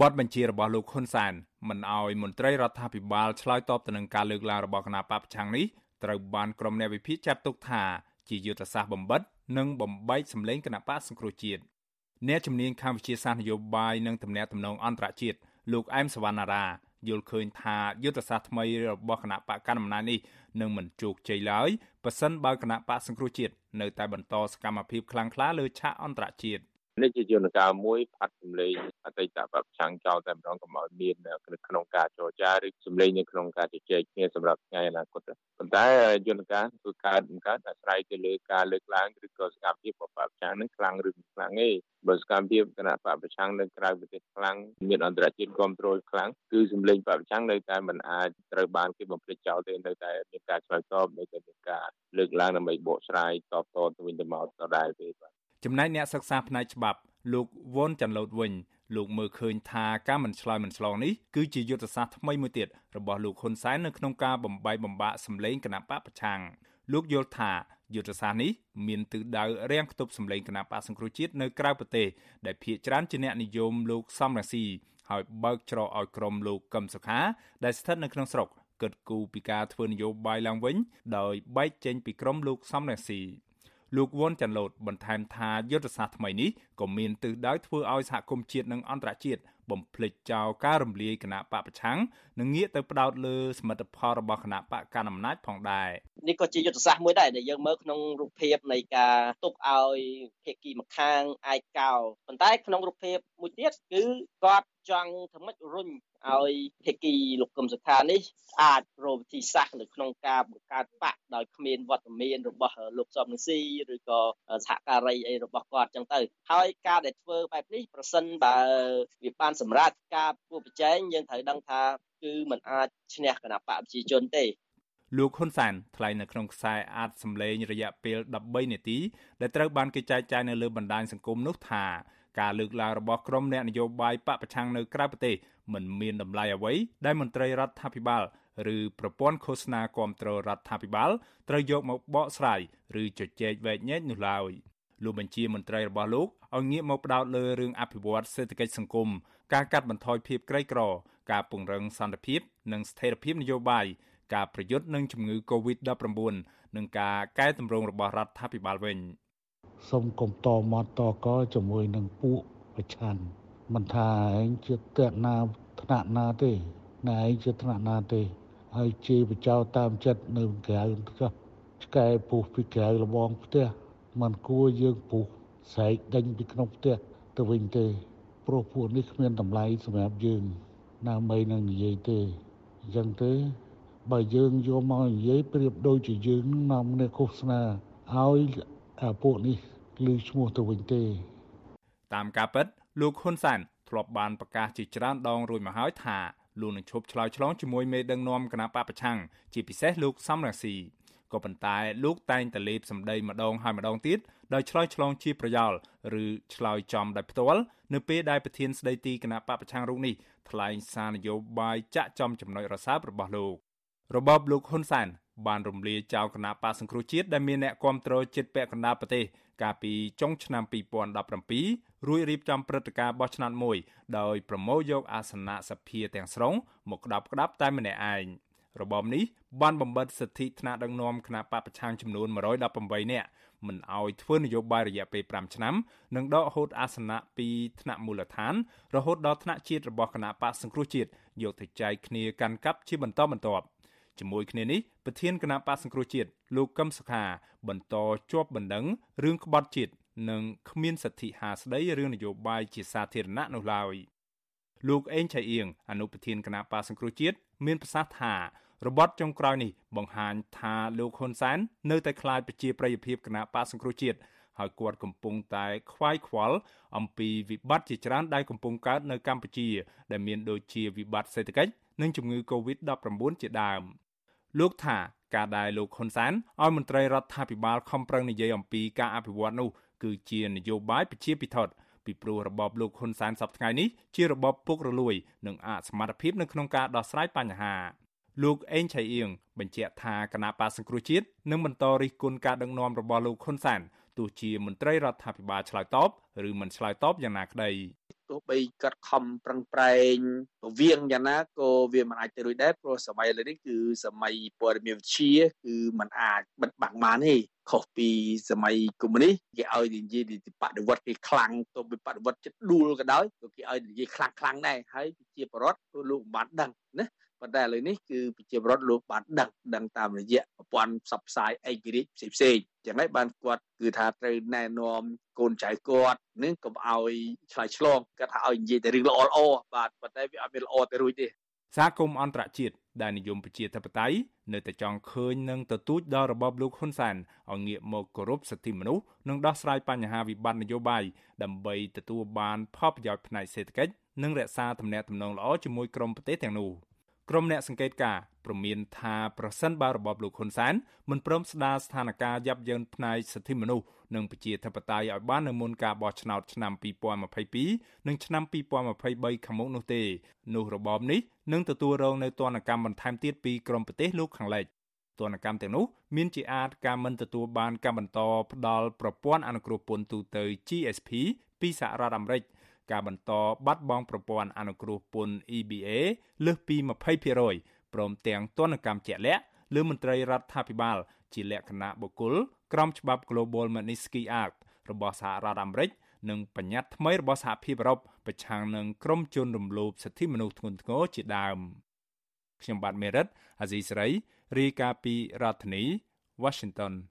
បទបញ្ជារបស់លោកហ៊ុនសែនមិនអោយមន្ត្រីរដ្ឋាភិបាលឆ្លើយតបទៅនឹងការលើកឡើងរបស់គណៈបកប្រឆាំងនេះត្រូវបានក្រុមអ្នកវិភាគចាត់ទុកថាជាយុទ្ធសាស្ត្របំបិតនិងបំបែកសម្លេងគណៈបកសង្គ្រោះជាតិអ្នកជំនាញខាងវិទ្យាសាស្ត្រនយោបាយនិងទំនាក់ទំនងអន្តរជាតិលោកអែមសវណ្ណារាយល់ឃើញថាយុទ្ធសាស្ត្រថ្មីរបស់គណៈបកកណ្ដាលអំណាចនេះនឹងមិនជោគជ័យឡើយប៉ះសិនបើគណៈបកសង្គ្រោះជាតិនៅតែបន្តសកម្មភាពខ្លាំងក្លាលើឆាកអន្តរជាតិ នេះជាយន្តការមួយផាត់សម្លេងអតីតបព្វឆាំងចោលតែម្ដងកុំឲ្យមានក្នុងការចរចាឬសម្លេងនៅក្នុងការជជែកគ្នាសម្រាប់ថ្ងៃអនាគតប៉ុន្តែយន្តការគឺកើតមិនកើតអាស្រ័យទៅលើការលើកឡើងឬក៏សកម្មភាពរបស់បព្វឆាំងនឹងខ្លាំងឬមិនខ្លាំងទេបើសកម្មភាពគណៈបព្វឆាំងនៅក្រៅប្រទេសខ្លាំងមានអន្តរជាតិគ្រប់គ្រងខ្លាំងគឺសម្លេងបព្វឆាំងនៅតែមិនអាចត្រូវបានគេបំភ្លេចចោលទេនៅតែមានការឆ្លើយតបនៅតែមានការលើកឡើងដើម្បីបកស្រាយតបតទៅវិញទៅមកដដែលទេបាទ ចំណែកអ្នកសិក្សាផ្នែកច្បាប់លោកវ៉ុនចាន់ឡូតវិញលោកមើលឃើញថាការមិនឆ្លើយមិនឆ្លងនេះគឺជាយុទ្ធសាស្ត្រថ្មីមួយទៀតរបស់លោកហ៊ុនសែននៅក្នុងការបំបីបំបាក់សម្លេងគណៈបកប្រឆាំងលោកយល់ថាយុទ្ធសាស្ត្រនេះមានទិសដៅរាំងខ្ទប់សម្លេងគណៈបកសង្គ្រោះជាតិនៅក្រៅប្រទេសដែលភ ieck ច្រើនជាអ្នកនិយមលោកសំរងស៊ីហើយបើកច្រកឲ្យក្រុមលោកកឹមសុខា ដែលស្ថិតនៅក្នុងស្រុកគិតគូរពីការធ្វើនយោបាយឡើងវិញ ដោយបែកចេញពីក្រុមលោកសំរងស៊ី លោកវ៉ុនចាន់ឡូតបន្ថែមថាយុទ្ធសាស្ត្រថ្មីនេះក៏មានទិសដៅធ្វើឲ្យសហគមន៍ជាតិនិងអន្តរជាតិ បំភ្លេចចោលការរំលាយគណៈបកប្រឆាំងនិងងាកទៅផ្ដោតលើសមិទ្ធផលរបស់គណៈបកកណ្ដាលអំណាចផងដែរនេះក៏ជាយុទ្ធសាស្ត្រមួយដែរដែលយើងមើលក្នុងរូបភាពនៃការទុកឲ្យភាគីម្ខាងអាចកោប៉ុន្តែក្នុងរូបភាពមួយទៀតគឺគាត់ចង់ធ្វើម៉េចរុញឲ្យភាគីលោកកឹមសុខានេះអាចរកវិធីសាស្ត្រនៅក្នុងការបង្កើតបកដោយគ្មានវត្តមានរបស់លោកសំនឹងស៊ីឬក៏សហការីអីរបស់គាត់ចឹងទៅហើយការដែលធ្វើបែបនេះប្រសិនបើវាបានសម្រាប់ការពួរប្រជែងយើងត្រូវដឹងថាគឺมันអាចឈ្នះគណៈបកប្រជាជនទេលោកហ៊ុនសានថ្លែងនៅក្នុងខ្សែអាចសម្លេងរយៈពេល13នាទីដែលត្រូវបានគេចែកចាយនៅលើបណ្ដាញសង្គមនោះថាការលើកឡើងរបស់ក្រុមអ្នកនយោបាយបកប្រឆាំងនៅក្រៅប្រទេសមិនមានតម្លៃអ្វីដែលមន្ត្រីរដ្ឋាភិបាលឬប្រព័ន្ធឃោសនាគ្រប់គ្រងរដ្ឋាភិបាលត្រូវយកមកបកស្រាយឬជជែកវែកញែកនោះឡើយ លោកបញ្ជាមន្ត្រីរបស់លោកឲ្យងាកមកផ្ដោតលើរឿងអភិវឌ្ឍសេដ្ឋកិច្ចសង្គមការកាត់បន្ថយភាពក្រីក្រ ការពង្រឹងសន្តិភាព និងស្ថិរភាពនយោបាយការប្រយុទ្ធនឹងជំងឺ Covid-19 និងការកែតម្រង់របស់រដ្ឋាភិបាលវិញសូមគំតមាត់តកជាមួយនឹងពួកប្រឆាំងមិនថាឯងជាតេណាថ្នាក់ណាទេណែឯងជាថ្នាក់ណាទេហើយជាបចោតាមចិត្តនៅក្រៅផ្ទះឆ្កែពុះពីក្រៅលបងផ្ទះ มันគួរយើងពុះស្រែកដេញពីក្នុងផ្ទះទៅវិញទេព្រោះពួកនេះគ្មានតម្លៃសម្រាប់យើងណាមិននឹងនិយាយទេអញ្ចឹងទេបើយើងយកមកនិយាយប្រៀបដូចជាយើងនាំគ្នាឃោសនាឲ្យពួកនេះឮឈ្មោះទៅវិញទេ តាមការពិតលោកហ៊ុនសែនធ្លាប់បានប្រកាសជាច្រើនដងរួចមកហើយថាលោកនឹងឈប់ឆ្លើយឆ្លងជាមួយមេដឹកនាំគណៈបកប្រឆាំងជាពិសេសលោកសំរងស៊ី ក៏ប៉ុន្តែលោកតែងតែលេបសម្ដីម្ដងហើយម្ដងទៀតដោយឆ្លើយឆ្លងជាប្រយោលឬឆ្លើយចំដោយផ្ទាល់នៅពេលដែលប្រធានស្ដីទីគណៈបកប្រឆាំងរូបនេះថ្លែងសារនយោបាយចាក់ចំចំណុចរសើបរបស់លោករបបលោកហ៊ុនសែនបានរំលាយចោលគណៈបកសង្គ្រោះជាតិដែលមានអ្នកគាំទ្រចិត្តពាក់កណ្ដាលប្រទេសកាលពីចុងឆ្នាំ2017រួចរៀបចំព្រឹត្តិការណ៍បោះឆ្នោតមួយដោយប្រមូលយកអាសនៈសភាទាំងស្រុងមកក្តាប់ក្តាប់តែម្នាក់ឯង របបនេះបានបំបិតសិទ្ធិថ្នាក់ដឹកនាំគណៈបកប្រឆាំងចំនួន118នាក់មិនអោយធ្វើនយោបាយរយៈពេល5ឆ្នាំនិងដកហូតអាសនៈពីថ្នាក់មូលដ្ឋាន រហូតដល់ថ្នាក់ជាតិរបស់គណៈបកសង្គ្រោះជាតិយកទៅចែកគ្នាកាន់កាប់ជាបន្តបន្ទាប់ជាមួយគ្នានេះប្រធានគណៈបកសង្គ្រោះជាតិលោកកឹមសុខា បន្តជាប់បណ្ដឹងរឿងក្បត់ជាតិនិងគ្មានសិទ្ធិហាស្ដីរឿងនយោបាយជាសាធារណៈនោះឡើយលោកអេងឆៃអៀងអនុប្រធានគណៈបកសង្គ្រោះជាតិមានប្រសាសន៍ថា របបចុងក្រោយនេះបង្ហាញថាលោកហ៊ុនសែននៅតែខ្លាចប្រជាប្រិយភាពគណៈបកសង្គ្រោះជាតិហើយគាត់កំពុងតែខ្វាយខ្វល់អំពីវិបត្តិជាច្រើនដែលកំពុងកើតនៅកម្ពុជា ដែលមានដូចជាវិបត្តិសេដ្ឋកិច្ចនិងជំងឺ Covid-19 ជាដើមលោកថាការដែលលោកហ៊ុនសែនឲ្យមន្ត្រីរដ្ឋាភិបាលខំប្រឹងនិយាយអំពីការអភិវឌ្ឍនោះគឺជានយោបាយប្រជាពិធដ្ឋពីព្រោះរបបលោកហ៊ុនសែនសប្តាហ៍នេះជារបបពុករលួយ និងអសមត្ថភាពនៅក្នុងការដោះស្រាយបញ្ហា លោកអេងឆៃអៀងបញ្ជាក់ថាគណៈបាសង្គ្រោះជាតិនឹងបន្តរិះគន់ការដឹកនាំរបស់លោកហ៊ុនសែនទោះជាមន្ត្រីរដ្ឋាភិបាលឆ្លើយតបឬមិនឆ្លើយតបយ៉ាងណាក្តីទោះបីកាត់ខំប្រឹងប្រែងពវៀងយ៉ាងណាក៏វាមិនអាចទៅរួចដែរព្រោះសម័យឥឡូវនេះគឺសម័យព័ត៌មានវិទ្យាគឺมันអាចបិទបាំងបានទេខុសពីសម័យកុម្មុយនីគេឲ្យនិយាយពីបដិវត្តគេខ្លាំងទៅពីបដិវត្តចិត្តដួលក៏ដោយក៏គេឲ្យនិយាយខ្លាំងខ្លាំងដែរហើយជាបរដ្ឋលោកបានដឹងណា ប៉ុន្តែឥឡូវនេះគឺប្រជាពលរដ្ឋលោកបានដឹងដឹងតាមរយៈប្រព័ន្ធផ្សព្វផ្សាយឯករាជ្យផ្សេងផ្សេងចឹងហើយបានគាត់គឺថាត្រូវណែនាំកូនចៅគាត់នឹងកុំឲ្យឆ្លើយឆ្លងគាត់ថាឲ្យនិយាយតែរឿងល្អល្អបាទប៉ុន្តែវាអត់មានល្អទៅរួចទេសហគមន៍អន្តរជាតិដែលនិយមប្រជាធិបតេយ្យនៅតែចង់ឃើញនិងទទូចដល់របបលោកហ៊ុនសែនឲ្យងាកមកគោរពសិទ្ធិមនុស្សនិងដោះស្រាយបញ្ហាវិបត្តិនយោបាយដើម្បីទទួលបានផលប្រយោជន៍ផ្នែកសេដ្ឋកិច្ចនិងរក្សាទំនាក់ទំនងល្អជាមួយក្រុមប្រទេសទាំងនោះ។ ក្រុមអ្នកសង្កេតការព្រមានថាប្រសិនបើរបបលោកហ៊ុនសែនមិនព្រមស្ដារស្ថានភាពយ៉ាប់យ៉ឺនផ្នែកសិទ្ធិមនុស្សនិងប្រជាធិបតេយ្យឲ្យបាននៅមុនការបោះឆ្នោតឆ្នាំ2022និងឆ្នាំ2023ខាងមុខនោះទេនោះរបបនេះនឹងទទួលរងនៅទណ្ឌកម្មបន្ថែមទៀតពីក្រមប្រទេសលោកខាងលិចទណ្ឌកម្មទាំងនោះមានជាអាចការមិនទទួលបានការបន្តផ្ដល់ប្រព័ន្ធអនុគ្រោះពន្ធទូទៅ GSP ពីសហរដ្ឋអាមេរិក ការបន្តបាត់បង់ប្រព័ន្ធអនុគ្រោះពន្ធ EBA លើសពី20%ព្រមទាំងទណ្ឌកម្មជាក់លាក់លើមន្ត្រីរដ្ឋាភិបាល ជាលក្ខណៈបុគ្គលក្រមច្បាប់ Global Magnitsky Act របស់សហរដ្ឋអាមេរិកនិងបញ្ញត្តិថ្មីរបស់សហភាពអឺរ៉ុបប្រឆាំងនឹងក្រុមជនរំលោភសិទ្ធិមនុស្សធ្ងន់ធ្ងរជាដើមខ្ញុំបាទមេរិតអាស៊ីសេរីរាយការណ៍ពីរដ្ឋធានី Washington